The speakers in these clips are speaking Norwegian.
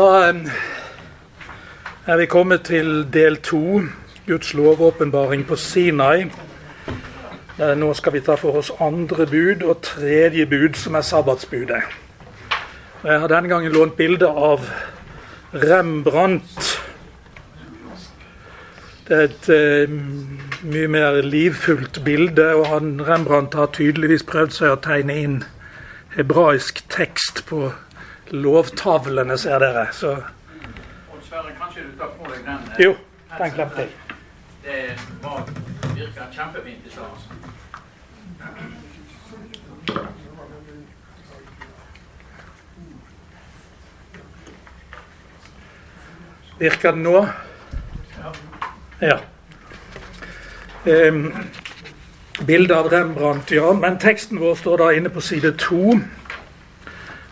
Da er vi kommet til del to, Guds lovåpenbaring på Sinai. Eh, nå skal vi ta for oss andre bud og tredje bud, som er sabbatsbudet. Jeg har denne gangen lånt bilde av Rembrandt. Det er et mye mer livfullt bilde, og han, Rembrandt har tydeligvis prøvd seg å tegne inn hebraisk tekst på lovtavlene, ser dere. Så Sverre, kanskje du tar på deg den? eh, jo, den glemte jeg. Det var, virker kjempefint i stad. altså. Virker den nå? Ja. Um, bilde av Rembrandt, ja. Men teksten vår står da inne på side to.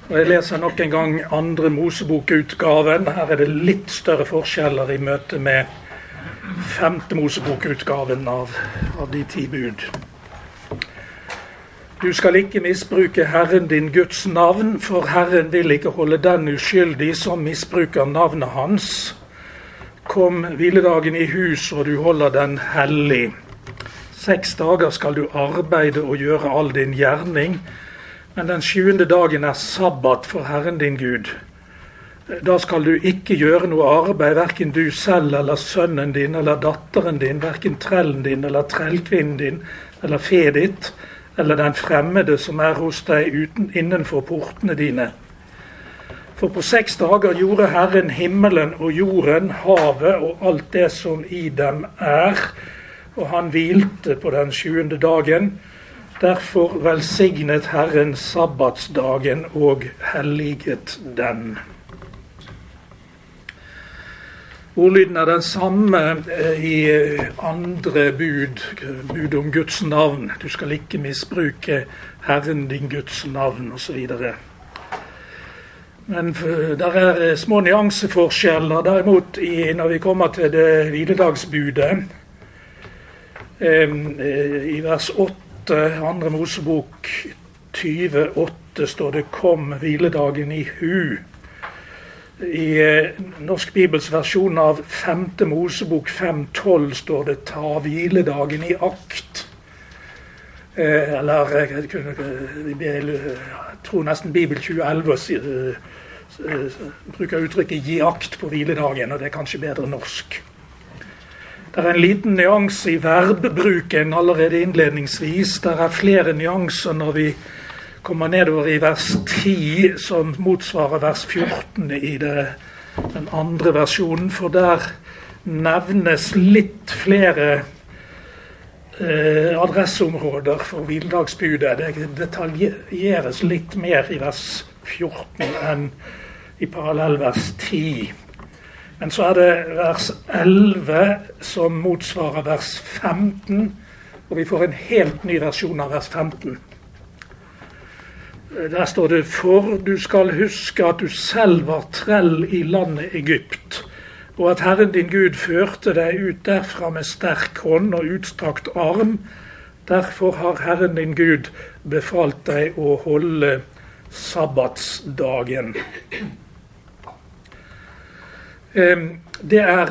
Og Jeg leser nok en gang andre Mosebok-utgaven. Her er det litt større forskjeller i møte med femte Mosebok-utgaven av, av de ti bud. Du skal ikke misbruke Herren din Guds navn, for Herren vil ikke holde den uskyldig som misbruker navnet hans. Kom hviledagen i hus, og du holder den hellig. Seks dager skal du arbeide og gjøre all din gjerning, men den sjuende dagen er sabbat for Herren din Gud. Da skal du ikke gjøre noe arbeid, verken du selv eller sønnen din eller datteren din, verken trellen din eller trellkvinnen din eller fe ditt, eller den fremmede som er hos deg uten, innenfor portene dine. For på seks dager gjorde Herren himmelen og jorden, havet og alt det som i dem er, og han hvilte på den sjuende dagen. Derfor velsignet Herren sabbatsdagen og helliget den. Ordlyden er den samme eh, i eh, andre bud, bud om Guds navn. Du skal ikke misbruke Herren din Guds navn osv. Men der er små nyanseforskjeller derimot i, når vi kommer til det hviledagsbudet. I vers 8, andre Mosebok 20,8 står det 'Kom hviledagen i hu'. I Norsk Bibels versjon av 5. Mosebok 5,12 står det 'ta hviledagen i akt'. Eller jeg, kunne, jeg tror nesten Bibel 2011 bruker uttrykket 'gi akt på hviledagen', og det er kanskje bedre norsk. Det er en liten nyanse i verbbruken allerede innledningsvis. Det er flere nyanser når vi kommer nedover i vers 10, som motsvarer vers 14 i det, den andre versjonen. For der nevnes litt flere eh, adresseområder for hviledagsbudet. Det detaljeres litt mer i vers 14 enn i parallellvers 10. Men så er det vers 11 som motsvarer vers 15, og vi får en helt ny versjon av vers 15. Der står det For du skal huske at du selv var trell i landet Egypt, og at Herren din Gud førte deg ut derfra med sterk hånd og utstrakt arm. Derfor har Herren din Gud befalt deg å holde sabbatsdagen. Det er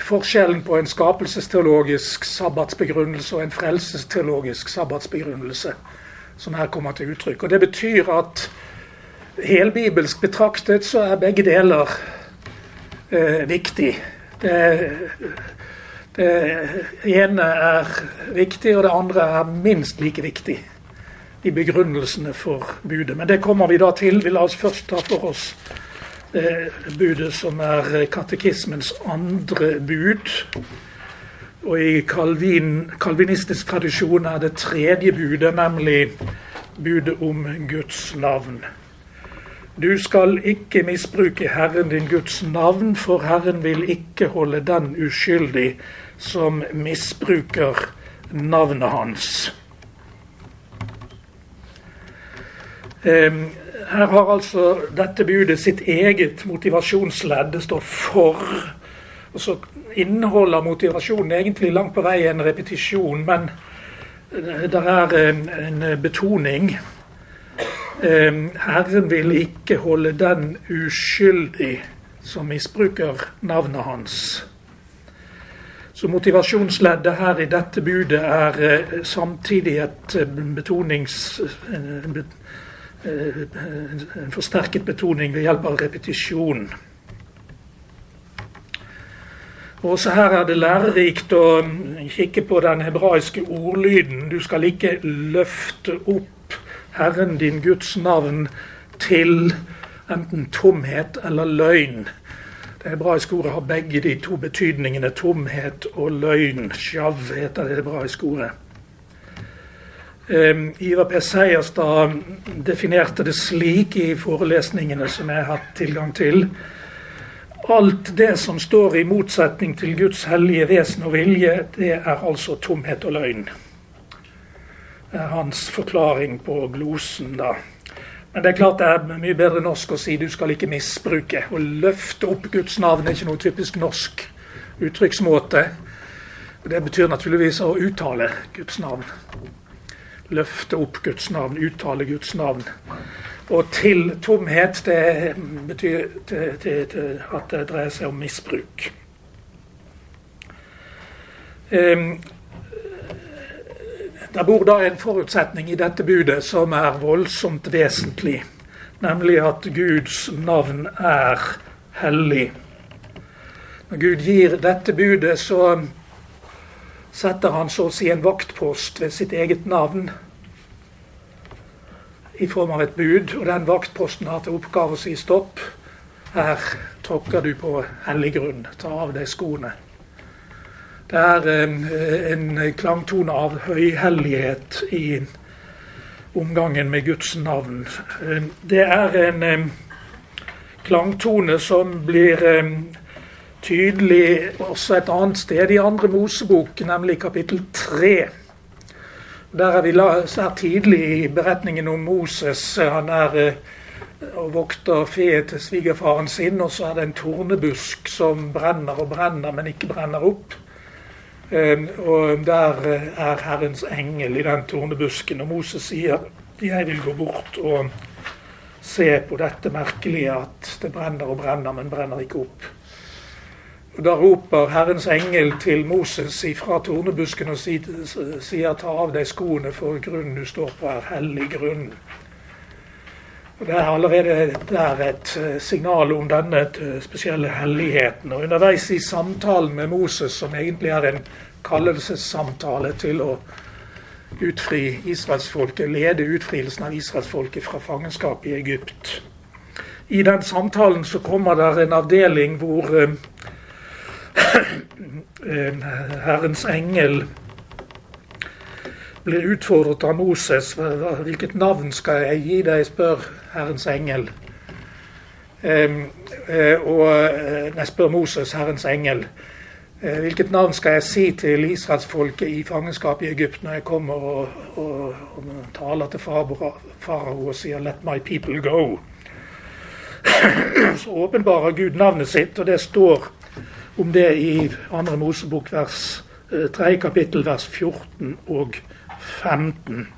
forskjellen på en skapelsesteologisk sabbatsbegrunnelse og en frelsesteologisk sabbatsbegrunnelse som her kommer til uttrykk. Og Det betyr at helbibelsk betraktet så er begge deler eh, viktig. Det, det ene er viktig, og det andre er minst like viktig i begrunnelsene for budet. Men det kommer vi da til. Vi la oss først ta for oss det budet som er katekismens andre bud. Og i kalvin, kalvinistisk tradisjon er det tredje budet, nemlig budet om Guds navn. Du skal ikke misbruke Herren din Guds navn, for Herren vil ikke holde den uskyldig som misbruker navnet hans. Her har altså dette budet sitt eget motivasjonsledd. Det står 'for'. Og så inneholder motivasjonen egentlig langt på vei en repetisjon, men det er en, en betoning. Herren vil ikke holde den uskyldig som misbruker navnet hans. Så motivasjonsleddet her i dette budet er eh, samtidig et eh, betonings... En, en forsterket betoning ved hjelp av repetisjon. Også her er det lærerikt å kikke på den hebraiske ordlyden. Du skal ikke løfte opp Herren din Guds navn til enten tomhet eller løgn. Det hebraiske ordet har begge de to betydningene tomhet og løgn. Sjav heter det hebraiske ordet. Um, Ivar P. Seierstad definerte det slik i forelesningene som jeg har hatt tilgang til. Alt det som står i motsetning til Guds hellige vesen og vilje, det er altså tomhet og løgn. Det er hans forklaring på glosen, da. Men det er klart det er mye bedre norsk å si du skal ikke misbruke. Å løfte opp Guds navn er ikke noe typisk norsk uttrykksmåte. Det betyr naturligvis å uttale Guds navn. Løfte opp Guds navn, uttale Guds navn. Og til tomhet, det betyr det, det, det, at det dreier seg om misbruk. Um, det bor da en forutsetning i dette budet som er voldsomt vesentlig, nemlig at Guds navn er hellig. Når Gud gir dette budet, så setter han så å si en vaktpost ved sitt eget navn i form av et bud, og den vaktposten har til oppgave å si stopp. Her tråkker du på hellig grunn. Ta av deg skoene. Det er en klangtone av høyhellighet i omgangen med Guds navn. Det er en klangtone som blir tydelig også et annet sted i andre Mosebok, nemlig kapittel 3. Der er vi svært tidlig i beretningen om Moses. Han er og vokter fe til svigerfaren sin, og så er det en tornebusk som brenner og brenner, men ikke brenner opp. Ehm, og der eh, er Herrens engel i den tornebusken, og Moses sier jeg vil gå bort og se på dette merkelige at det brenner og brenner, men brenner ikke opp. Da roper Herrens engel til Moses ifra tornebusken og sier ta av deg skoene, for grunnen du står på er hellig grunn. Og Det er allerede der et eh, signal om denne eh, spesielle helligheten. Og Underveis i samtalen med Moses, som egentlig er en kallelsessamtale til å utfri israelsfolket, lede utfrielsen av israelsfolket fra fangenskap i Egypt. I den samtalen så kommer det en avdeling hvor uh, Herrens engel blir utfordret av Moses. Hvilket navn skal jeg gi deg, spør Herrens engel. Uh, og jeg spør Moses, Herrens engel. Hvilket navn skal jeg si til israelsfolket i fangenskap i Egypt når jeg kommer og, og, og taler til farao og sier 'let my people go'? Så åpenbarer Gud navnet sitt, og det står om det i 2. Mosebok vers 3 kapittel vers 14 og 15.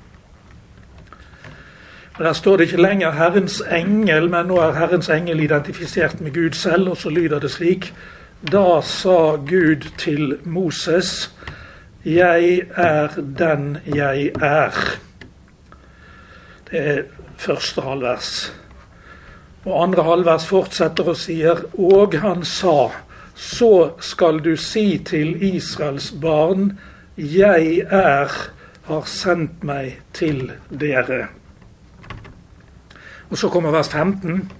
Og Der står det ikke lenger 'Herrens engel', men nå er Herrens engel identifisert med Gud selv, og så lyder det slik Da sa Gud til Moses, 'Jeg er den jeg er'. Det er første halvvers. Og andre halvvers fortsetter og sier, 'Og han sa', så skal du si til Israels barn, 'Jeg er' har sendt meg til dere. Og så kommer vers 15.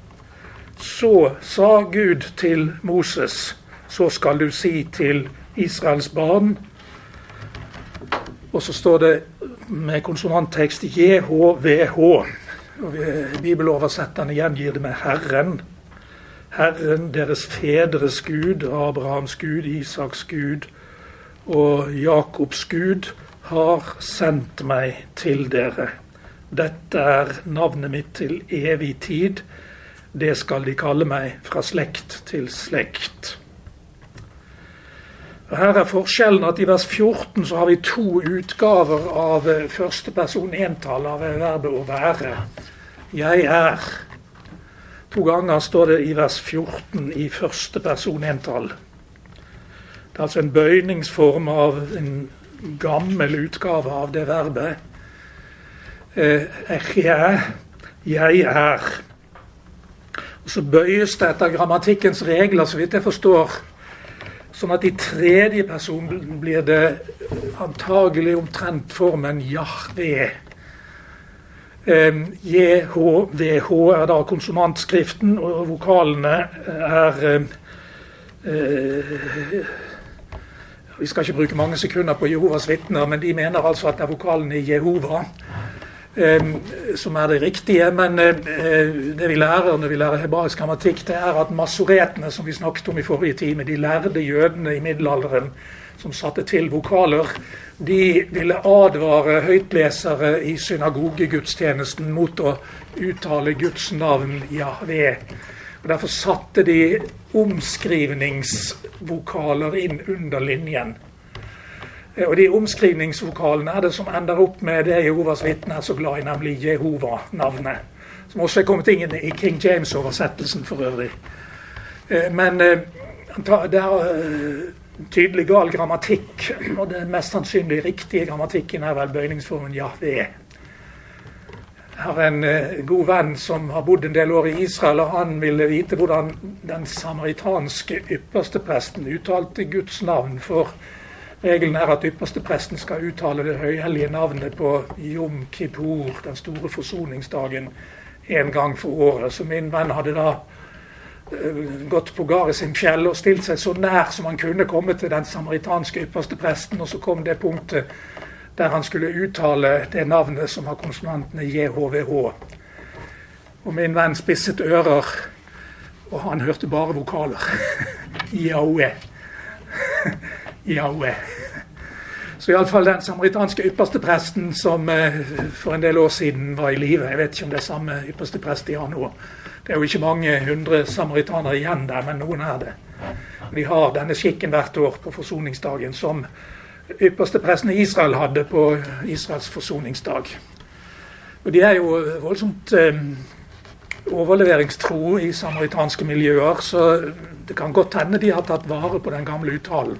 Så sa Gud til Moses, så skal du si til Israels barn Og så står det med konsonanttekst JHVH. Bibeloversetterne gjengir det med Herren. Herren, deres fedres Gud, Abrahams Gud, Isaks Gud og Jakobs Gud, har sendt meg til dere. Dette er navnet mitt til evig tid. Det skal de kalle meg fra slekt til slekt. Her er forskjellen at I vers 14 så har vi to utgaver av første person entall av verbet å være. 'jeg er'. To ganger står det i vers 14 i første person entall. Det er altså en bøyningsform av en gammel utgave av det verbet. Eh, jeg, er. Og Så bøyes det etter grammatikkens regler, så vidt jeg forstår, sånn at i tredje person blir det antagelig omtrent formen Jahve. JHVH er da konsonantskriften, og vokalene er eh, Vi skal ikke bruke mange sekunder på Jehovas vitner, men de mener altså at det er vokalene i Jehova som er det riktige. Men eh, det vi lærer når vi lærer hebraisk grammatikk, det er at masoretene, som vi snakket om i forrige time, de lærde jødene i middelalderen som satte til vokaler, de ville advare høytlesere i synagogegudstjenesten mot å uttale Guds navn Jahve. Og Derfor satte de omskrivningsvokaler inn under linjen. Eh, og De omskrivningsvokalene er det som ender opp med det Jehovas vitne er så glad i, nemlig Jehova-navnet. Som også er kommet inn i King James-oversettelsen for øvrig. Eh, men der det er tydelig gal grammatikk, og den mest sannsynlig riktige grammatikken er vel bøyningsformen Jahve. Jeg har en god venn som har bodd en del år i Israel, og han ville vite hvordan den samaritanske ypperstepresten uttalte Guds navn. for Regelen er at ypperstepresten skal uttale det høyhellige navnet på Jom Kippur, den store forsoningsdagen, en gang for året. Så min venn hadde da gått på Garis sin fjell og stilt seg så nær som han kunne komme til den samaritanske ypperstepresten, og så kom det punktet der han skulle uttale det navnet som har konsonantene JHVH. Og min venn spisset ører, og han hørte bare vokaler. Jaue. Jaue. Så iallfall den samaritanske ypperstepresten som eh, for en del år siden var i live. Jeg vet ikke om det er samme ypperste prest de har nå. Det er jo ikke mange hundre samaritanere igjen der, men noen er det. De har denne skikken hvert år på forsoningsdagen som ypperste presten i Israel hadde på Israels forsoningsdag. Og de er jo voldsomt eh, overleveringstro i samaritanske miljøer, så det kan godt hende de har tatt vare på den gamle uttalen.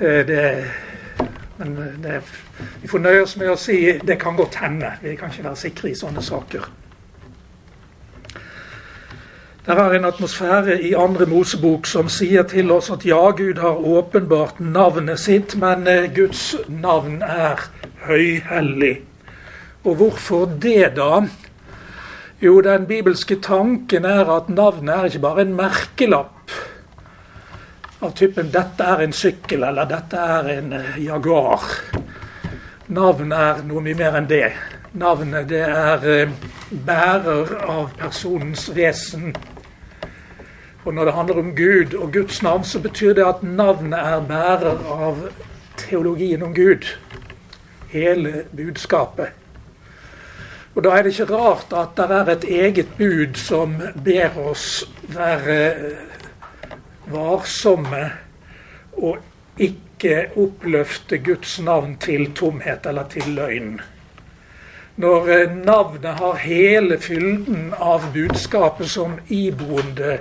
Eh, det, men eh, det, vi får nøye oss med å si det kan godt hende. Vi kan ikke være sikre i sånne saker. Det er en atmosfære i andre Mosebok som sier til oss at ja, Gud har åpenbart navnet sitt, men eh, Guds navn er høyhellig. Og hvorfor det, da? Jo, den bibelske tanken er at navnet er ikke bare en merkelapp av typen 'dette er en sykkel' eller 'dette er en uh, Jaguar'. Navnet er noe mye mer enn det. Navnet det er uh, bærer av personens vesen. Og når det handler om Gud og Guds navn, så betyr det at navnet er bærer av teologien om Gud. Hele budskapet. Og Da er det ikke rart at det er et eget bud som ber oss være varsomme og ikke oppløfte Guds navn til tomhet eller til løgn. Når eh, navnet har hele fylden av budskapet som iboende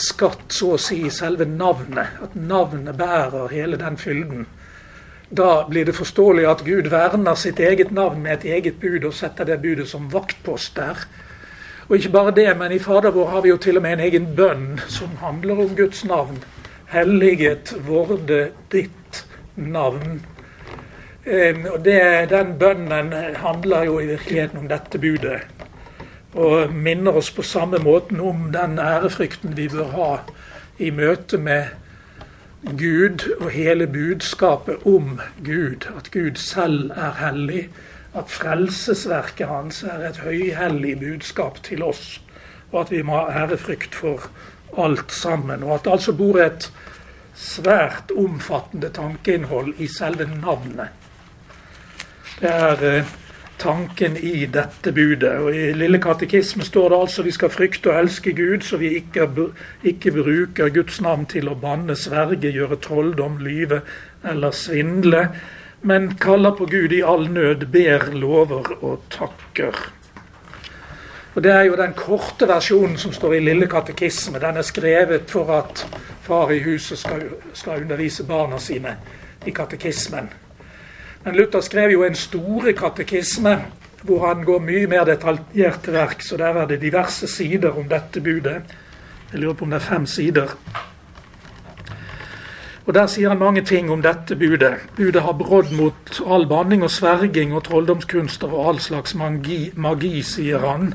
skatt, så å si, i selve navnet, at navnet bærer hele den fylden, da blir det forståelig at Gud verner sitt eget navn med et eget bud og setter det budet som vaktpost der. Og ikke bare det, men i Fader vår har vi jo til og med en egen bønn som handler om Guds navn. Helliget vorde ditt navn. Og det, Den bønnen handler jo i virkeligheten om dette budet. Og minner oss på samme måten om den ærefrykten vi bør ha i møte med Gud og hele budskapet om Gud. At Gud selv er hellig at frelsesverket hans er et høyhellig budskap til oss, og at vi må ha ærefrykt for alt sammen. Og at det altså bor et svært omfattende tankeinnhold i selve navnet. Det er eh, tanken i dette budet. Og I Lille katekisme står det altså vi skal frykte og elske Gud, så vi ikke, ikke bruker Guds navn til å banne, sverge, gjøre trolldom, lyve eller svindle men kaller på Gud i all nød, ber, lover og takker. Og Det er jo den korte versjonen som står i Lille katekisme. Den er skrevet for at far i huset skal, skal undervise barna sine i katekismen. Men Luther skrev jo en store katekisme hvor han går mye mer detaljert til verks. Og der er det diverse sider om dette budet. Jeg lurer på om det er fem sider. Og Der sier han mange ting om dette budet. Budet har brodd mot all banning og sverging og trolldomskunster og all slags magi, magi, sier han.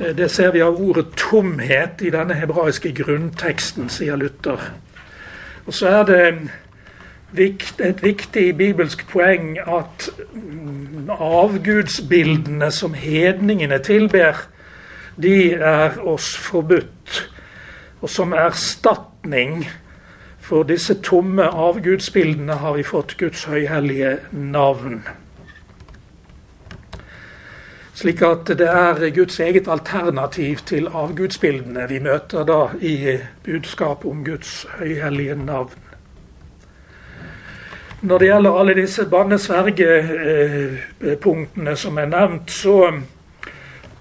Eh, det ser vi av ordet 'tomhet' i denne hebraiske grunnteksten, sier Luther. Og så er det et viktig bibelsk poeng at mm, avgudsbildene som hedningene tilber, de er oss forbudt. Og som erstatning for disse tomme avgudsbildene har vi fått Guds høyhellige navn. Slik at det er Guds eget alternativ til avgudsbildene vi møter da i budskapet om Guds høyhellige navn. Når det gjelder alle disse bannesvergepunktene som er nevnt, så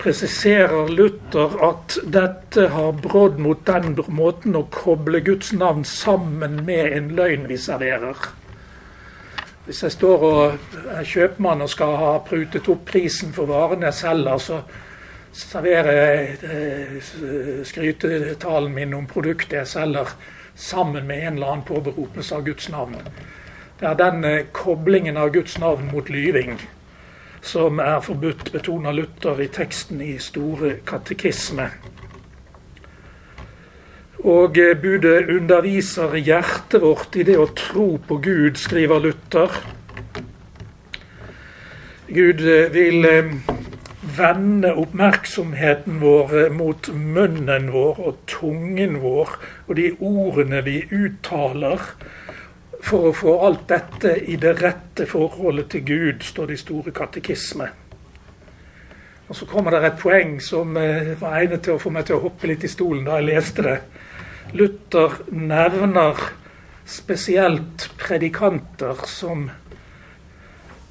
presiserer Luther at dette har brodd mot den måten å koble Guds navn sammen med en løgn vi serverer. Hvis jeg står og er kjøpmann og skal ha prutet opp prisen for varene jeg selger, så serverer jeg eh, skrytetalen min om produktet jeg selger, sammen med en eller annen påberopelse av Guds navn. Er den eh, koblingen av Guds navn mot lyving som er forbudt, betoner Luther i teksten i Store katekisme. Og eh, budet underviser hjertet vårt i det å tro på Gud, skriver Luther. Gud eh, vil vende oppmerksomheten vår mot munnen vår og tungen vår og de ordene vi uttaler for å få alt dette i det rette forholdet til Gud, står det i Store katekisme. Og Så kommer det et poeng som eh, var egnet til å få meg til å hoppe litt i stolen da jeg leste det. Luther nevner spesielt predikanter som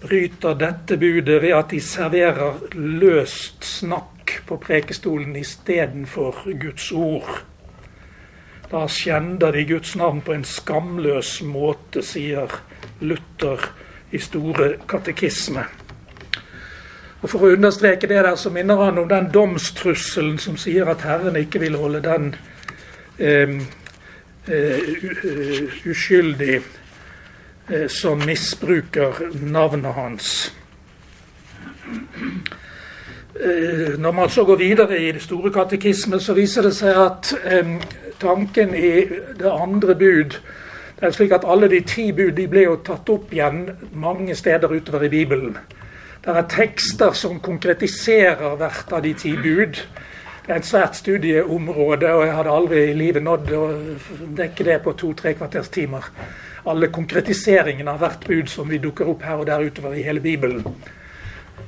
bryter dette budet ved at de serverer løst snakk på prekestolen istedenfor Guds ord. Da skjender de Guds navn på en skamløs måte, sier Luther i Store katekisme. Og For å understreke det der, så minner han om den domstrusselen som sier at Herren ikke vil holde den eh, uh, uskyldig eh, som misbruker navnet hans. Uh, når man så går videre i det store katekisme, så viser det seg at tanken i det andre bud det er slik at Alle de ti bud de ble jo tatt opp igjen mange steder utover i Bibelen. Det er tekster som konkretiserer hvert av de ti bud. Det er et svært studieområde, og jeg hadde aldri i livet nådd å dekke det på to-tre kvarters timer. Alle konkretiseringene av hvert bud som vi dukker opp her og der utover i hele Bibelen.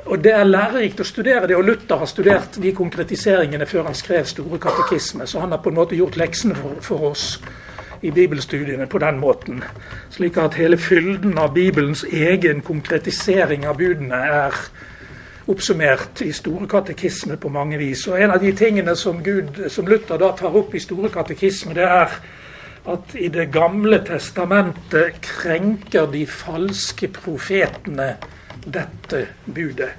Og Det er lærerikt å studere det, og Luther har studert de konkretiseringene før han skrev Store katekisme, så han har på en måte gjort leksene for, for oss i bibelstudiene på den måten. Slik at hele fylden av Bibelens egen konkretisering av budene er oppsummert i Store katekisme på mange vis. Og En av de tingene som, Gud, som Luther da tar opp i Store katekisme, det er at i Det gamle testamentet krenker de falske profetene dette budet.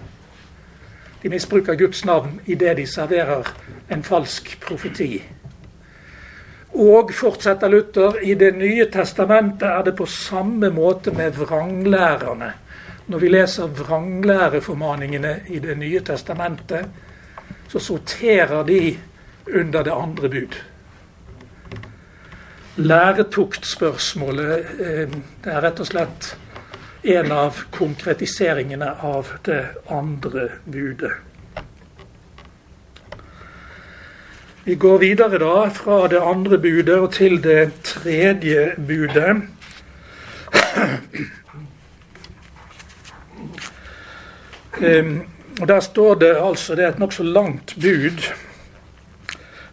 De misbruker Guds navn idet de serverer en falsk profeti. Og, fortsetter Luther, i Det nye testamentet er det på samme måte med vranglærerne. Når vi leser vranglæreformaningene i Det nye testamentet, så sorterer de under det andre bud. Læretuktspørsmålet eh, det er rett og slett en av konkretiseringene av det andre budet. Vi går videre da fra det andre budet og til det tredje budet. Um, og Der står det altså Det er et nokså langt bud.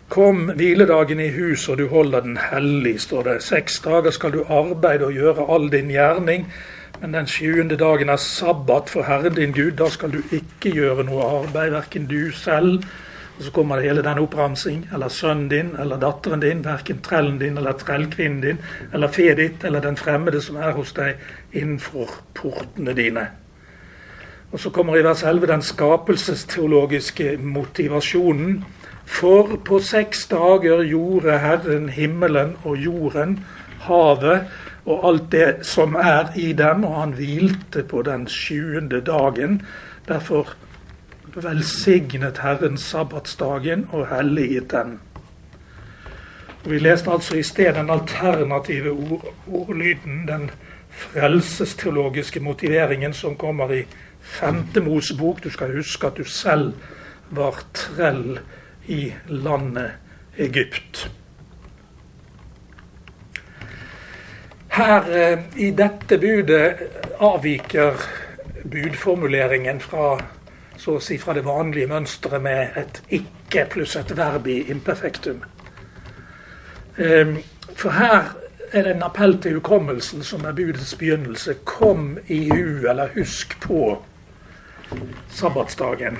Kom hviledagen i hus, og du holder den hellig, står det. Seks dager skal du arbeide og gjøre all din gjerning. Men den sjuende dagen er sabbat for Herren din Gud. Da skal du ikke gjøre noe arbeid, verken du selv og Så kommer det hele den oppramsing. Eller sønnen din eller datteren din, verken trellen din eller trellkvinnen din, eller feet ditt eller den fremmede som er hos deg innenfor portene dine. Og så kommer i vers 11 den skapelsesteologiske motivasjonen. For på seks dager gjorde Herren himmelen og jorden, havet og alt det som er i dem, og han hvilte på den sjuende dagen. Derfor velsignet Herren sabbatsdagen og helliget den. Vi leste altså i sted den alternative ord, ordlyden, den frelsesteologiske motiveringen som kommer i femte Mosebok. Du skal huske at du selv var trell i landet Egypt. Her eh, i dette budet avviker budformuleringen fra si fra det vanlige mønsteret med et ikke pluss et verb i imperfektum. Ehm, for her er det en appell til hukommelsen som er budets begynnelse. Kom i hu, eller husk på sabbatsdagen.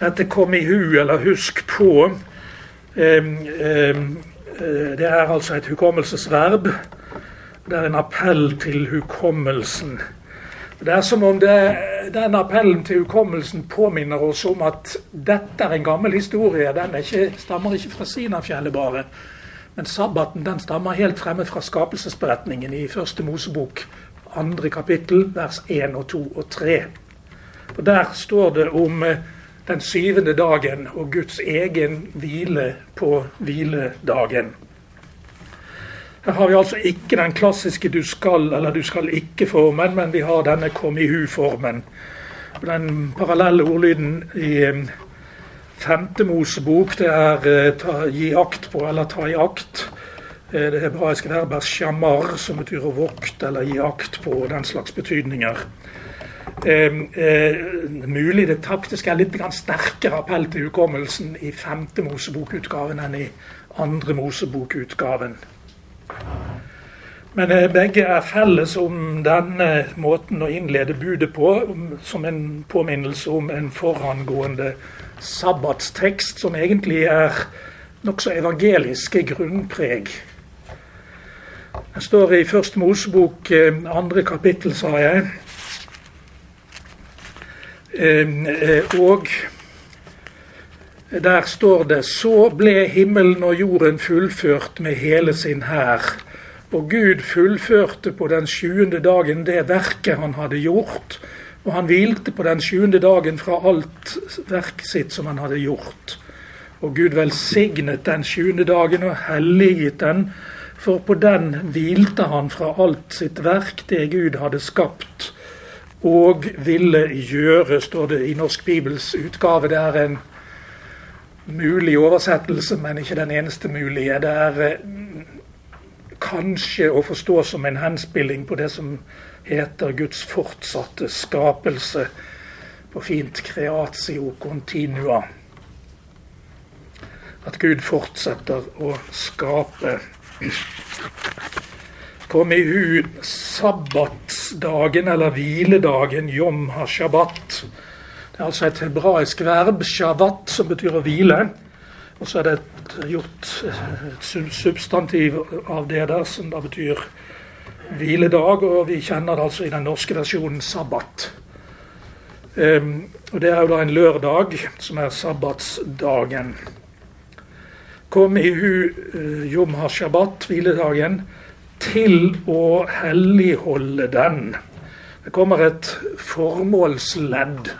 Dette 'kom i hu' eller 'husk på' ehm, ehm, eh, det er altså et hukommelsesverb. Det er en appell til hukommelsen. Det er som om det, den appellen til hukommelsen påminner oss om at dette er en gammel historie. Den ikke, stammer ikke fra Sinafjellet bare. Men sabbaten den stammer helt fremme fra skapelsesberetningen i første Mosebok, andre kapittel, vers 1 og 2 og 3. Og Der står det om eh, den syvende dagen og Guds egen hvile på hviledagen. Her har vi altså ikke den klassiske 'du skal' eller 'du skal ikke'-formen, men vi har denne 'kom i hu'-formen. Den parallelle ordlyden i eh, femte Mosebok det er eh, ta, 'gi akt på' eller 'ta i akt'. Eh, det hebraiske verbet er 'shamar', som betyr å vokte eller gi akt på, den slags betydninger. Eh, eh, mulig det taktiske er litt sterkere appell til hukommelsen i femte Mosebok-utgaven enn i andre Mosebok-utgaven. Men eh, begge er felles om denne måten å innlede budet på, som en påminnelse om en forangående sabbatstekst, som egentlig er nokså evangeliske grunnpreg. Det står i Første Mosebok, eh, andre kapittel, sa jeg. Eh, og der står det Så ble himmelen og jorden fullført med hele sin hær. Og Gud fullførte på den sjuende dagen det verket han hadde gjort. Og han hvilte på den sjuende dagen fra alt verket sitt som han hadde gjort. Og Gud velsignet den sjuende dagen og helliget den, for på den hvilte han fra alt sitt verk, det Gud hadde skapt og ville gjøre, står det i Norsk Bibels utgave. Det er en mulig oversettelse, men ikke den eneste mulige. Det er eh, kanskje å forstå som en henspilling på det som heter Guds fortsatte skapelse, på fint creatio continua. At Gud fortsetter å skape. Kom i hu sabbatsdagen eller hviledagen, yom ha-shabbat det er altså et hebraisk verb, shavat, som betyr å hvile. Og så er det et, gjort et substantiv av det der, som da betyr hviledag. Og vi kjenner det altså i den norske versjonen sabbat. Um, og det er jo da en lørdag, som er sabbatsdagen. Kom i hu uh, yom ha-shabbat, hviledagen, til å helligholde den. Det kommer et formålsledd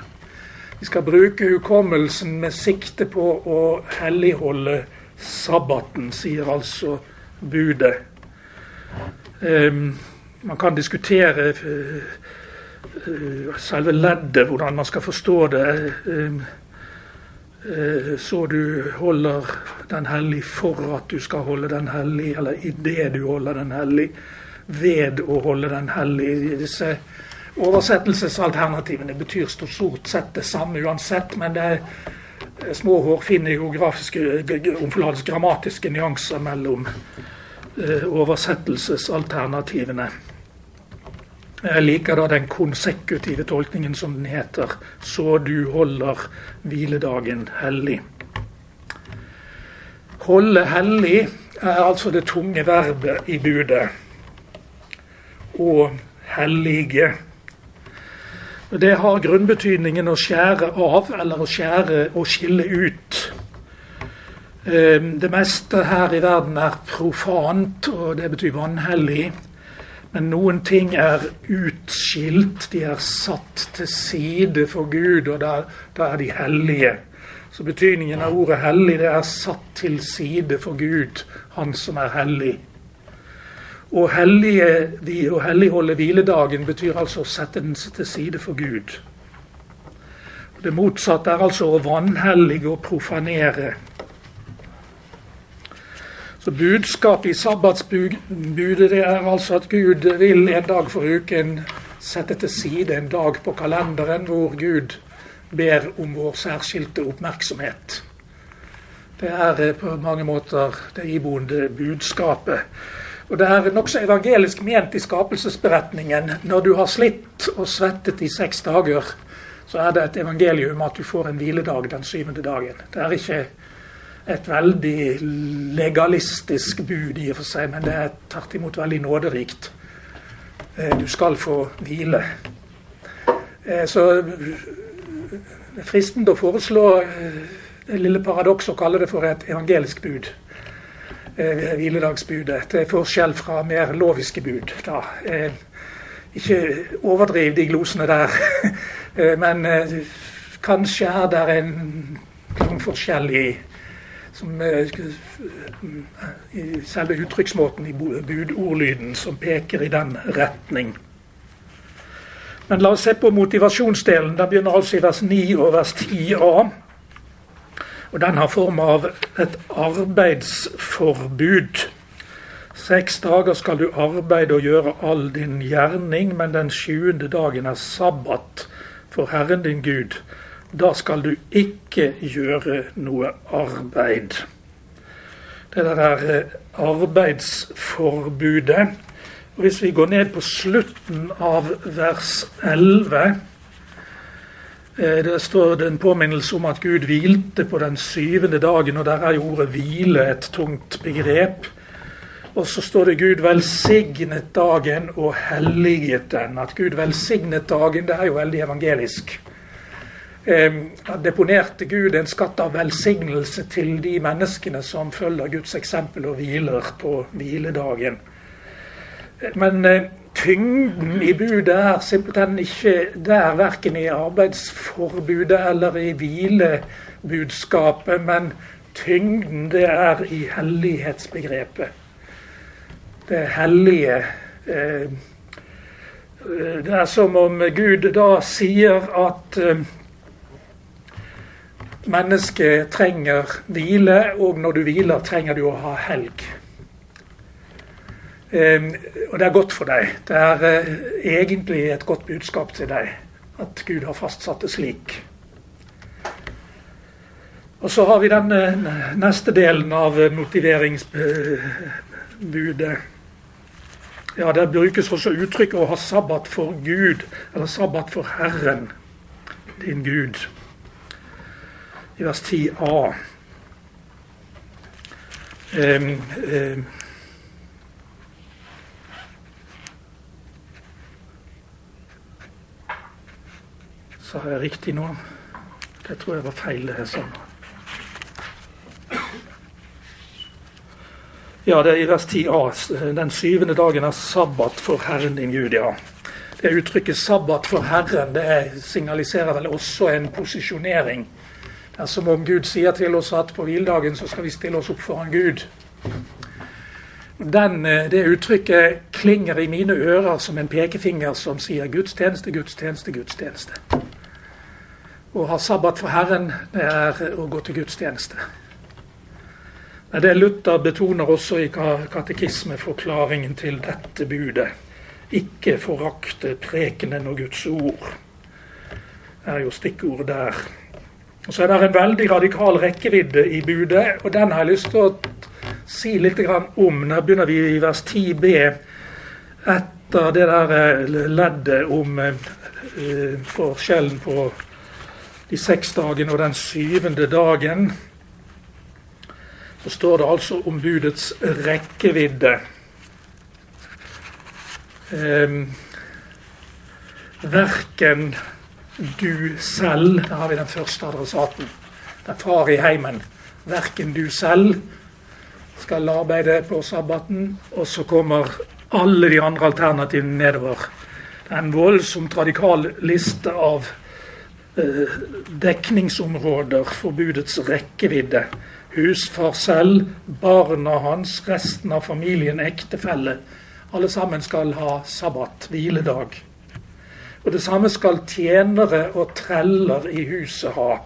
vi skal bruke hukommelsen med sikte på å helligholde sabbaten, sier altså budet. Um, man kan diskutere uh, uh, selve leddet, hvordan man skal forstå det. Um, så du holder den hellig for at du skal holde den hellig, eller idet du holder den hellig, ved å holde den hellig. Disse Oversettelsesalternativene betyr stort sett det samme uansett, men det er små hårfine geografiske, grammatiske nyanser mellom uh, oversettelsesalternativene. Jeg liker da den konsekutive tolkningen som den heter. Så du holder hviledagen hellig. Holde hellig er altså det tunge verbet i budet. Og hellige. Det har grunnbetydningen å skjære av, eller å skjære og skille ut. Ehm, det meste her i verden er profant, og det betyr vanhellig. Men noen ting er utskilt, de er satt til side for Gud, og da, da er de hellige. Så betydningen av ordet 'hellig' det er satt til side for Gud, Han som er hellig. Å hellige, å helligholde hviledagen betyr altså å sette den til side for Gud. Det motsatte er altså å vanhellige og profanere. Så Budskapet i sabbatsbudet det er altså at Gud vil en dag for uken sette til side en dag på kalenderen hvor Gud ber om vår særskilte oppmerksomhet. Det er eh, på mange måter det iboende budskapet. Og Det er nokså evangelisk ment i skapelsesberetningen. Når du har slitt og svettet i seks dager, så er det et evangelium at du får en hviledag den syvende dagen. Det er ikke et veldig legalistisk bud i og for seg, men det er tvert imot veldig nåderikt. Eh, du skal få hvile. Eh, så det er fristende å foreslå eh, det lille paradokset å kalle det for et evangelisk bud. Eh, hviledagsbudet. Til forskjell fra mer loviske bud. Da. Eh, ikke overdriv de glosene der, men kanskje er det en forskjell i, som, i selve uttrykksmåten i budordlyden som peker i den retning. Men la oss se på motivasjonsdelen. Den begynner altså i vers 9 og vers 10a. Og den har form av et arbeidsforbud. Seks dager skal du arbeide og gjøre all din gjerning, men den sjuende dagen er sabbat for Herren din Gud. Da skal du ikke gjøre noe arbeid. Det der er arbeidsforbudet. arbeidsforbudet. Hvis vi går ned på slutten av vers 11 eh, det står det en påminnelse om at Gud hvilte på den syvende dagen. og Der er jo ordet 'hvile' et tungt begrep. Og så står det 'Gud velsignet dagen og helliget den'. At Gud velsignet dagen, det er jo veldig evangelisk. Eh, deponerte Gud en skatt av velsignelse til de menneskene som følger Guds eksempel og hviler på hviledagen. Men eh, tyngden i budet er simpelthen ikke der, verken i arbeidsforbudet eller i hvilebudskapet. Men tyngden det er i hellighetsbegrepet. Det hellige. Eh, det er som om Gud da sier at eh, mennesket trenger hvile, og når du hviler, trenger du å ha helg. Ehm, og det er godt for deg. Det er eh, egentlig et godt budskap til deg at Gud har fastsatt det slik. Og så har vi den eh, neste delen av motiveringsbudet. Ja, Der brukes også uttrykket 'å ha sabbat for Gud', eller 'sabbat for Herren', din Gud. I vers 10a. Um, um, Sa jeg riktig nå? Det tror jeg var feil, det jeg sa. Ja, det er i vers 10a. Den syvende dagen er sabbat for Herren din Gud. Det uttrykket 'sabbat for Herren' det signaliserer vel også en posisjonering. Det er som om Gud sier til oss at på hviledagen så skal vi stille oss opp foran Gud. Den, eh, det uttrykket klinger i mine ører som en pekefinger som sier gudstjeneste, gudstjeneste, gudstjeneste. Å ha sabbat for Herren, det er å gå til gudstjeneste. Men det Luther betoner også i katekismeforklaringen til dette budet. Ikke forakte prekenen og Guds ord. Det er jo stikkordet der. Og Så er det en veldig radikal rekkevidde i budet, og den har jeg lyst til å si litt om. Nå begynner vi i vers 10b. etter det der eh, leddet om eh, forskjellen på de seks dagene og den syvende dagen, så står det altså om budets rekkevidde. Eh, verken du selv Der har vi den første adressaten. Det er far i heimen. Verken du selv skal arbeide på sabbaten, og så kommer alle de andre alternativene nedover. Det er en voldsomt radikal liste av eh, dekningsområder forbudets rekkevidde. Husfar selv, barna hans, resten av familien, ektefelle. Alle sammen skal ha sabbat, hviledag. Og det samme skal tjenere og treller i huset ha.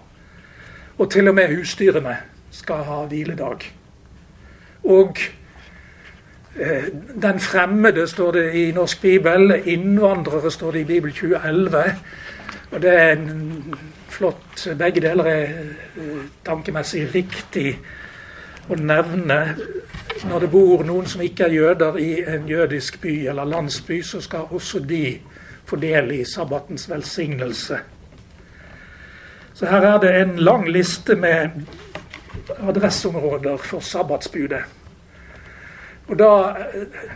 Og til og med husdyrene skal ha hviledag. Og eh, den fremmede står det i Norsk Bibel. Innvandrere står det i Bibel 2011. Og det er en flott Begge deler er eh, tankemessig riktig å nevne. Når det bor noen som ikke er jøder i en jødisk by eller landsby, så skal også de få del i sabbatens velsignelse. Så her er det en lang liste med adresseområder for sabbatsbudet. Og da eh,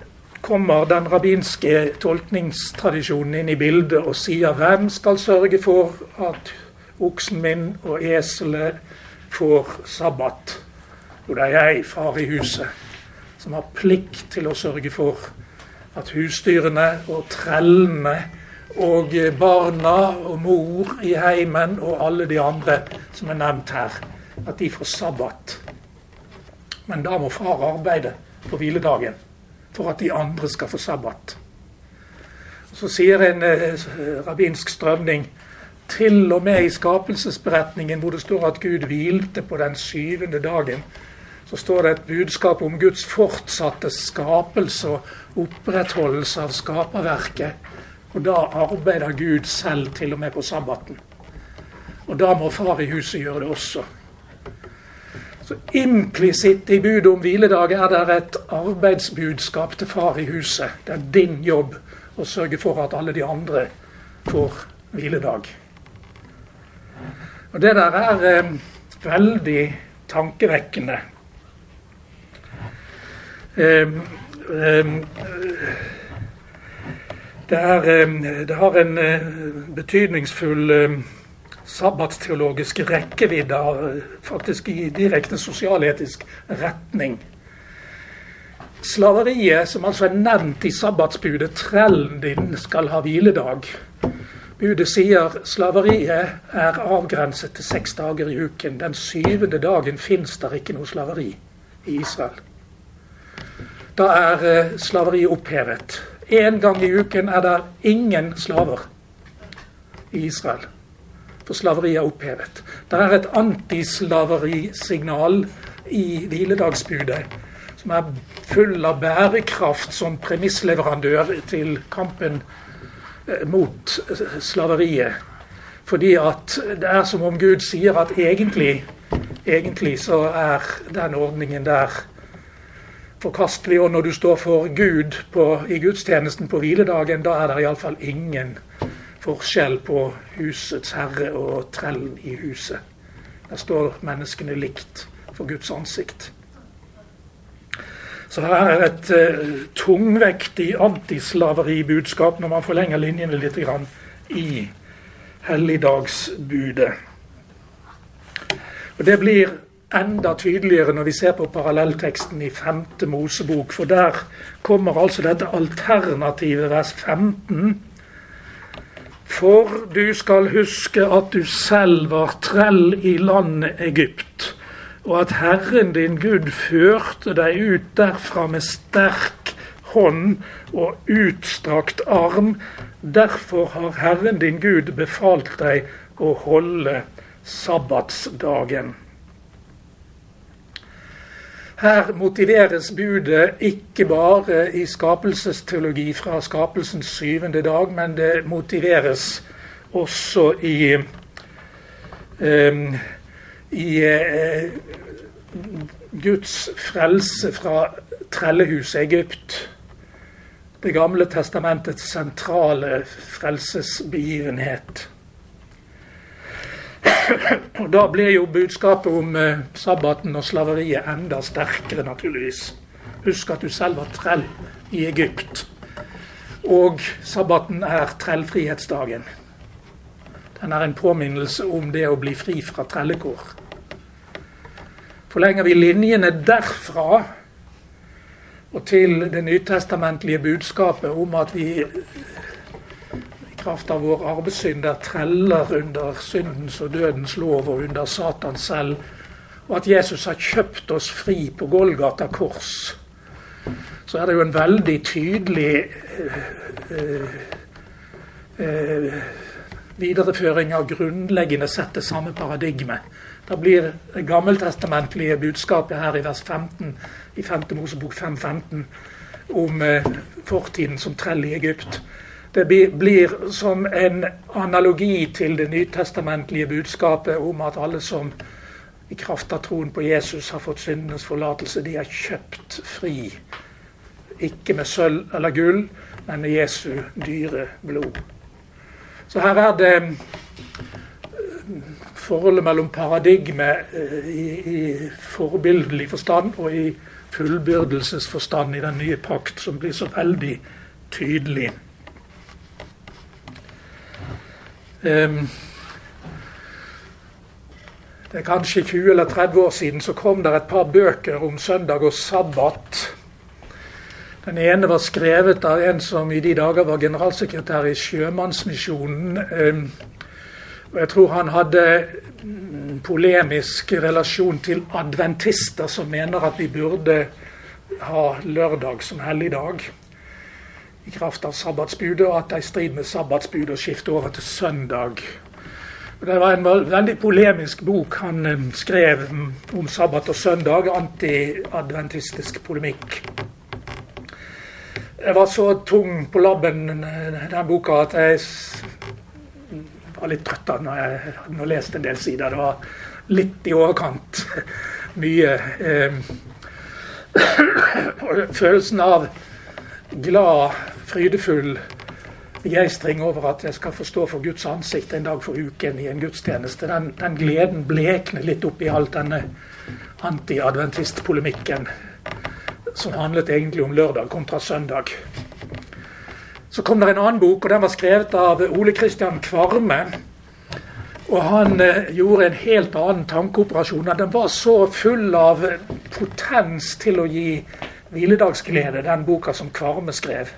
kommer den rabbinske tolkningstradisjonen inn i bildet og sier hvem skal sørge for at oksen min og eselet får sabbat? Jo, det er jeg, far i huset, som har plikt til å sørge for at husdyrene og trellene og barna og mor i heimen og alle de andre som er nevnt her, at de får sabbat. Men da må far arbeide på hviledagen for at de andre skal få sabbat. Så sier en eh, rabbinsk strømning til og med i skapelsesberetningen hvor det står at Gud hvilte på den syvende dagen, så står det et budskap om Guds fortsatte skapelse og opprettholdelse av skaperverket. Og da arbeider Gud selv til og med på sabbaten. Og da må far i huset gjøre det også. Så Implisitt i budet om hviledag er det et arbeidsbudskap til far i huset. Det er din jobb å sørge for at alle de andre får hviledag. Og Det der er eh, veldig tankevekkende. Eh, eh, det, er, eh, det, har en eh, betydningsfull eh, sabbatsteologisk rekkevidde, faktisk i direkte sosialetisk retning. Slaveriet, som altså er nevnt i sabbatsbudet, 'trellen din skal ha hviledag'. Budet sier slaveriet er avgrenset til seks dager i uken. Den syvende dagen fins det ikke noe slaveri i Israel. Da er slaveriet opphevet. En gang i uken er det ingen slaver i Israel for slaveriet er opphevet. Det er et antislaverisignal i hviledagsbudet som er full av bærekraft som premissleverandør til kampen eh, mot eh, slaveriet. Fordi at det er som om Gud sier at egentlig, egentlig så er den ordningen der forkastelig. Og når du står for Gud på, i gudstjenesten på hviledagen, da er det iallfall ingen forskjell på husets herre og trellen i huset. Der står menneskene likt for Guds ansikt. Så her er et uh, tungvektig antislaveribudskap når man forlenger linjene litt grann, i helligdagsbudet. Og Det blir enda tydeligere når vi ser på parallellteksten i 5. Mosebok, for der kommer altså dette alternativet vers 15 for du skal huske at du selv var trell i landet Egypt, og at Herren din Gud førte deg ut derfra med sterk hånd og utstrakt arm. Derfor har Herren din Gud befalt deg å holde sabbatsdagen. Her motiveres budet ikke bare i skapelsesteologi fra skapelsens syvende dag, men det motiveres også i, um, i uh, Guds frelse fra trellehuset Egypt. Det gamle testamentets sentrale frelsesbegivenhet. Og Da ble jo budskapet om eh, sabbaten og slaveriet enda sterkere, naturligvis. Husk at du selv var trell i Egypt. Og sabbaten er trellfrihetsdagen. Den er en påminnelse om det å bli fri fra trellekår. Forlenger vi linjene derfra og til det nytestamentlige budskapet om at vi kraft av vår arvesynd er treller under syndens og dødens lov og under Satan selv, og at Jesus har kjøpt oss fri på Golgata kors, så er det jo en veldig tydelig øh, øh, videreføring av grunnleggende sett det samme paradigme. Da blir det gammeltestamentlige budskapet her i vers 15 i 5. Mosebok 5.15 om fortiden som trell i Egypt. Det blir som en analogi til det nytestamentlige budskapet om at alle som i kraft av troen på Jesus har fått syndenes forlatelse, de er kjøpt fri. Ikke med sølv eller gull, men med Jesu dyre blod. Så her er det eh, forholdet mellom paradigme eh, i, i forbildelig forstand og i fullbyrdelsesforstand i den nye pakt, som blir så veldig tydelig. Um, det er kanskje 20 eller 30 år siden så kom det et par bøker om søndag og sabbat. Den ene var skrevet av en som i de dager var generalsekretær i Sjømannsmisjonen. Um, og jeg tror han hadde polemisk relasjon til adventister som mener at vi burde ha lørdag som helligdag kraft av sabbatsbudet, og at det er i strid med sabbatsbudet å skifte over til søndag. Det var en veldig polemisk bok han um, skrev om sabbat og søndag, anti-adventistisk polemikk. Jeg var så tung på labben den boka at jeg var litt trøtt av når jeg hadde lest en del sider. Det var litt i overkant mye. Eh, følelsen av glad, frydefull begeistring over at jeg skal få stå for Guds ansikt en dag for uken i en gudstjeneste, den, den gleden blekner litt opp i alt denne anti-adventistpolemikken som handlet egentlig om lørdag kontra søndag. Så kom det en annen bok, og den var skrevet av Ole Kristian Kvarme. Og han eh, gjorde en helt annen tankeoperasjon. Den var så full av potens til å gi hviledagsglede, den boka som Kvarme skrev.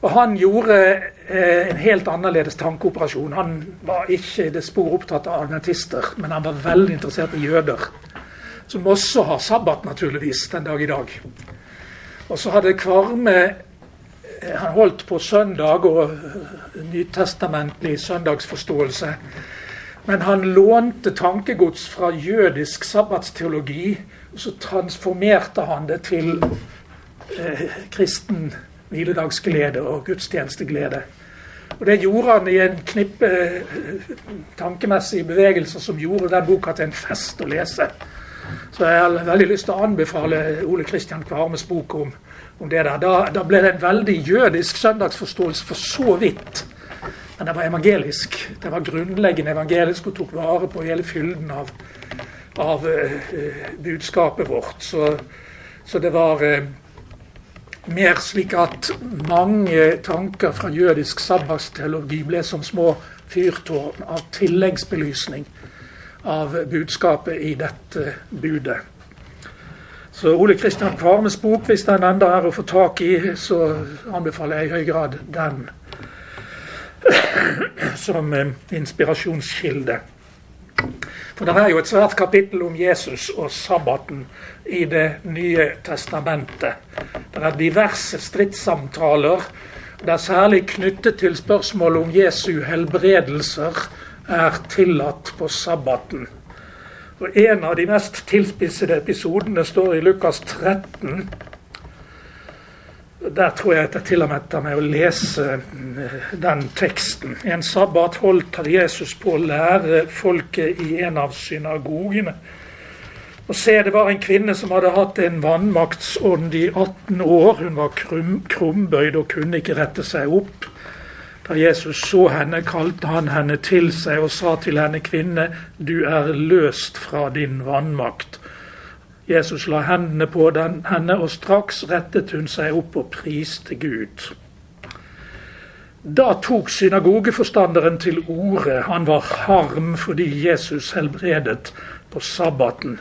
Og han gjorde eh, en helt annerledes tankeoperasjon. Han var ikke det spor opptatt av adventister, men han var veldig interessert i jøder. Som også har sabbat, naturligvis, den dag i dag. Og så hadde Kvarme han holdt på søndag og nytestamentlig søndagsforståelse. Men han lånte tankegods fra jødisk sabbatsteologi, og så transformerte han det til eh, kristen hviledagsglede og gudstjenesteglede. Og Det gjorde han i en knippe eh, tankemessige bevegelser som gjorde den boka til en fest å lese. Så jeg har veldig lyst til å anbefale Ole Kristian Kvarmes bok om om det der. Da, da, ble det en veldig jødisk søndagsforståelse for så vidt. Men det var evangelisk. Det var grunnleggende evangelisk og tok vare på hele fylden av, av uh, budskapet vårt. Så, så det var uh, mer slik at mange tanker fra jødisk sabbatsteologi ble som små fyrtårn av tilleggsbelysning av budskapet i dette budet. Så Ole Kristian Kvarmes bok, hvis den enda er å få tak i, så anbefaler jeg i høy grad den som eh, inspirasjonskilde. For det er jo et svært kapittel om Jesus og sabbaten i Det nye testamentet. Det er diverse stridssamtaler. Det er særlig knyttet til spørsmålet om Jesu helbredelser er tillatt på sabbaten. Og En av de mest tilspissede episodene står i Lukas 13. Der tror jeg at jeg til og med tar meg å lese eh, den teksten. En sabbat holdt Jesus på å lære folket i en av synagogene. Og se, det var en kvinne som hadde hatt en vannmaktsånd i 18 år. Hun var krum, krumbøyd og kunne ikke rette seg opp. Da Jesus så henne, kalte han henne til seg og sa til henne, kvinne, du er løst fra din vannmakt. Jesus la hendene på den, henne, og straks rettet hun seg opp og priste Gud. Da tok synagogeforstanderen til orde. Han var harm fordi Jesus helbredet på sabbaten.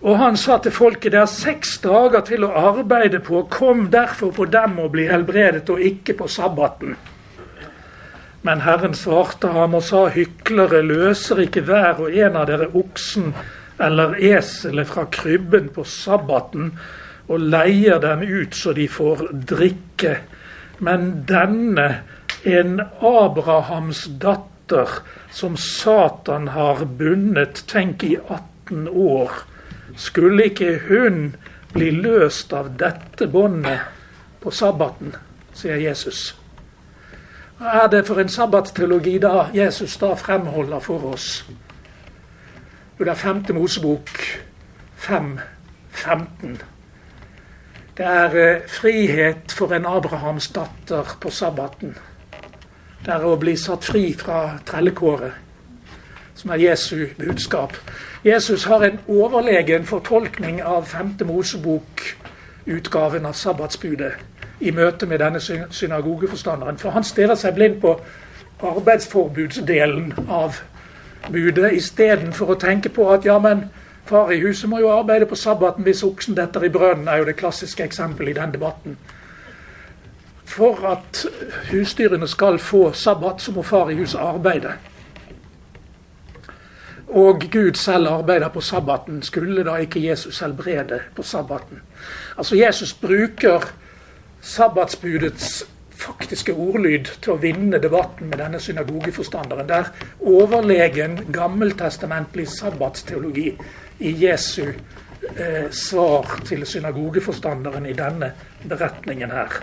Og han sa til folket det er seks dager til å arbeide på, kom derfor på dem og bli helbredet, og ikke på sabbaten. Men Herren svarte ham og sa, hyklere løser ikke hver og en av dere oksen eller eselet fra krybben på sabbaten og leier dem ut så de får drikke. Men denne, en Abrahams datter, som Satan har bundet, tenk i 18 år, skulle ikke hun bli løst av dette båndet på sabbaten, sier Jesus. Hva er det for en sabbatteologi da Jesus da fremholder for oss? Jo, det er 5. Mosebok 5, 15. Det er eh, frihet for en Abrahams datter på sabbaten. Det er å bli satt fri fra trellekåret, som er Jesu budskap. Jesus har en overlegen fortolkning av 5. Mosebok-utgaven av sabbatsbudet i møte med denne synagogeforstanderen. For han stirrer seg blind på arbeidsforbudsdelen av budet, istedenfor å tenke på at ja, men far i huset må jo arbeide på sabbaten hvis oksen detter i brønnen, er jo det klassiske eksempelet i den debatten. For at husdyrene skal få sabbat, så må far i huset arbeide og Gud selv arbeider på sabbaten, skulle da ikke Jesus helbrede på sabbaten? Altså Jesus bruker sabbatsbudets faktiske ordlyd til å vinne debatten med denne synagogeforstanderen. Der overlegen gammeltestamentlig sabbatsteologi i Jesu eh, svar til synagogeforstanderen i denne beretningen her.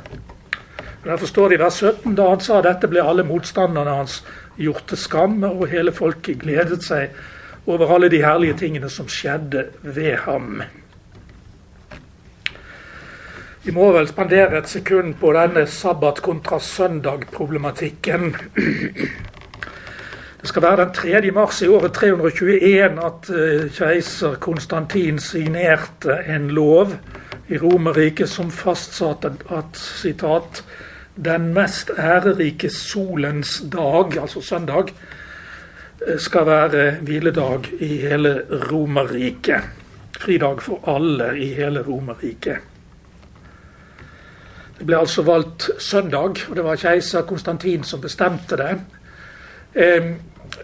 Derfor står det i vers 17 da han sa dette, ble alle motstanderne hans gjort til skamme, og hele folket gledet seg over alle de herlige tingene som skjedde ved ham. Vi må vel spandere et sekund på denne sabbat kontra søndag-problematikken. Det skal være den 3. mars i året 321 at eh, keiser Konstantin signerte en lov i Romerriket som fastsatte at sitat, 'den mest ærerike solens dag', altså søndag, skal være hviledag i hele Romerriket. Fridag for alle i hele Romerriket. Det ble altså valgt søndag, og det var keiser Konstantin som bestemte det.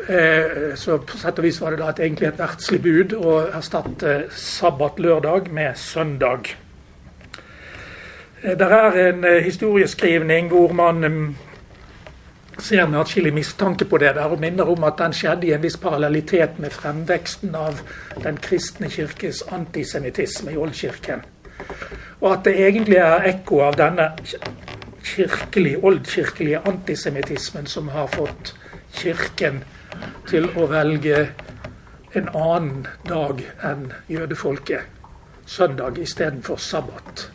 Eh, så på sett og vis var det da et, egentlig et verdslig bud å erstatte sabbat lørdag med søndag. Eh, det er en eh, historieskrivning hvor man ser med atskillig mistanke på det der, og minner om at den skjedde i en viss parallellitet med fremveksten av den kristne kirkes antisemittisme i oldkirken. Og at det egentlig er ekko av denne kirkelig, oldkirkelige antisemittismen som har fått Kirken til å velge en annen dag enn jødefolket. Søndag istedenfor sabbat.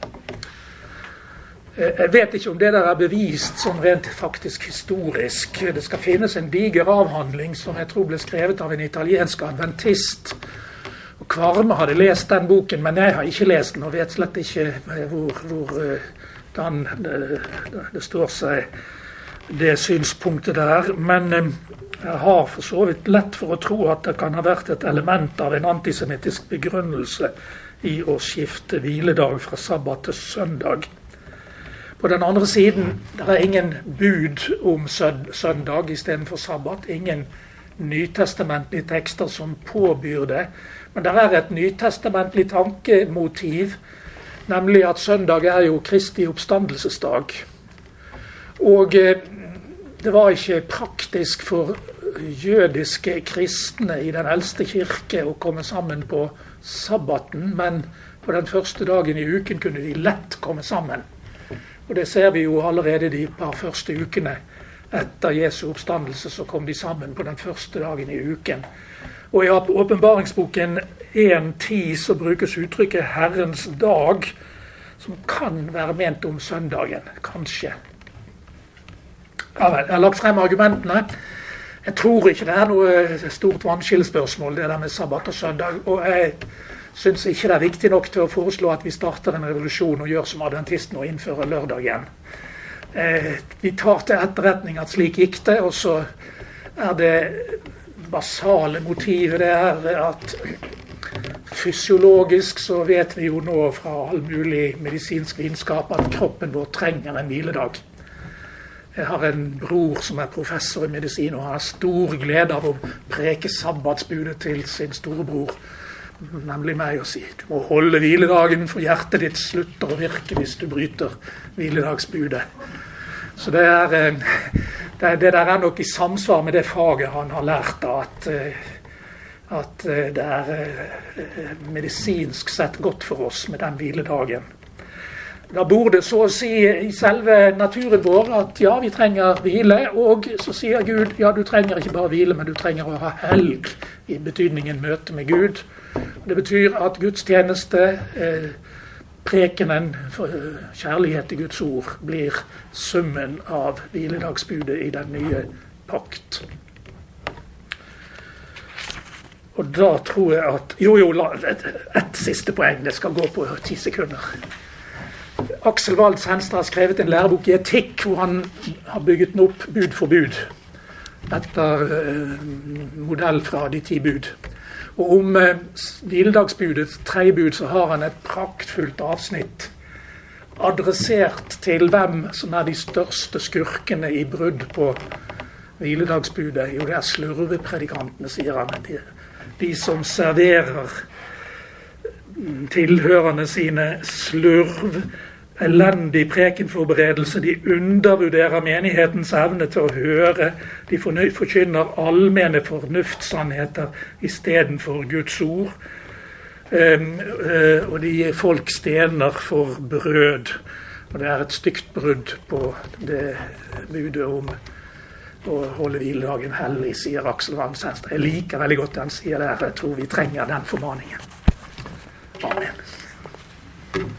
Eh, jeg vet ikke om det der er bevist sånn rent faktisk historisk. Det skal finnes en diger avhandling som jeg tror ble skrevet av en italiensk adventist. Og Kvarme hadde lest den boken, men jeg har ikke lest den og vet slett ikke hvor, hvor eh, den, det, det, står seg, det synspunktet der. Men eh, jeg har for så vidt lett for å tro at det kan ha vært et element av en antisemittisk begrunnelse i å skifte hviledag fra sabbat til søndag. På den andre siden det er ingen bud om søndag istedenfor sabbat. Ingen nytestamentlige tekster som påbyr det. Men det er et nytestamentlig tankemotiv, nemlig at søndag er jo Kristi oppstandelsesdag. Og eh, det var ikke praktisk for jødiske kristne i den eldste kirke å komme sammen på sabbaten, men på den første dagen i uken kunne de lett komme sammen. Og Det ser vi jo allerede de par første ukene etter Jesu oppstandelse. Så kom de sammen på den første dagen i uken. Og i åpenbaringsboken 1.10 så brukes uttrykket 'Herrens dag', som kan være ment om søndagen. Kanskje. Ja vel. Jeg har lagt frem argumentene. Jeg tror ikke det er noe stort vannskillespørsmål, det der med sabbat og søndag. Og jeg syns ikke det er viktig nok til å foreslå at vi starter en revolusjon og gjør som adventistene og innfører lørdag igjen. Eh, vi tar til etterretning at slik gikk det, og så er det basale motivet det er at fysiologisk så vet vi jo nå fra all mulig medisinsk vitenskap at kroppen vår trenger en hviledag. Jeg har en bror som er professor i medisin, og har stor glede av å preke sabbatsbudet til sin storebror, nemlig meg, å si du må holde hviledagen, for hjertet ditt slutter å virke hvis du bryter hviledagsbudet. Så det, er, eh, det, der er nok i samsvar med det faget han har lært, at, eh, at eh, det er medisinsk sett godt for oss med den hviledagen. Da bor det så å si i selve naturen vår at ja, vi trenger hvile. Og så sier Gud ja, du trenger ikke bare hvile, men du trenger å ha helg, i betydningen møte med Gud. Det betyr at gudstjeneste, eh, prekenen, eh, kjærlighet til Guds ord, blir summen av hviledagsbudet i den nye pakt. Og da tror jeg at Jo, jo, ett et siste poeng. Det skal gå på ti sekunder. Aksel Waltz Henstad har skrevet en lærebok i etikk hvor han har bygget den opp bud for bud. Etter eh, modell fra De ti bud. Og om eh, hviledagsbudets tredje bud så har han et praktfullt avsnitt adressert til hvem som er de største skurkene i brudd på hviledagsbudet. Jo, det er slurvepredikantene, sier han. De, de som serverer tilhørende sine slurv elendig prekenforberedelse. De undervurderer menighetens evne til å høre. De forkynner allmenne fornuftssannheter istedenfor Guds ord. Ehm, eh, og de gir folk stener for brød. Og det er et stygt brudd på det budet om å holde hviledagen hellig, sier Aksel Vangsenstre. Jeg liker veldig godt den han sier der. Jeg tror vi trenger den formaningen. Amen.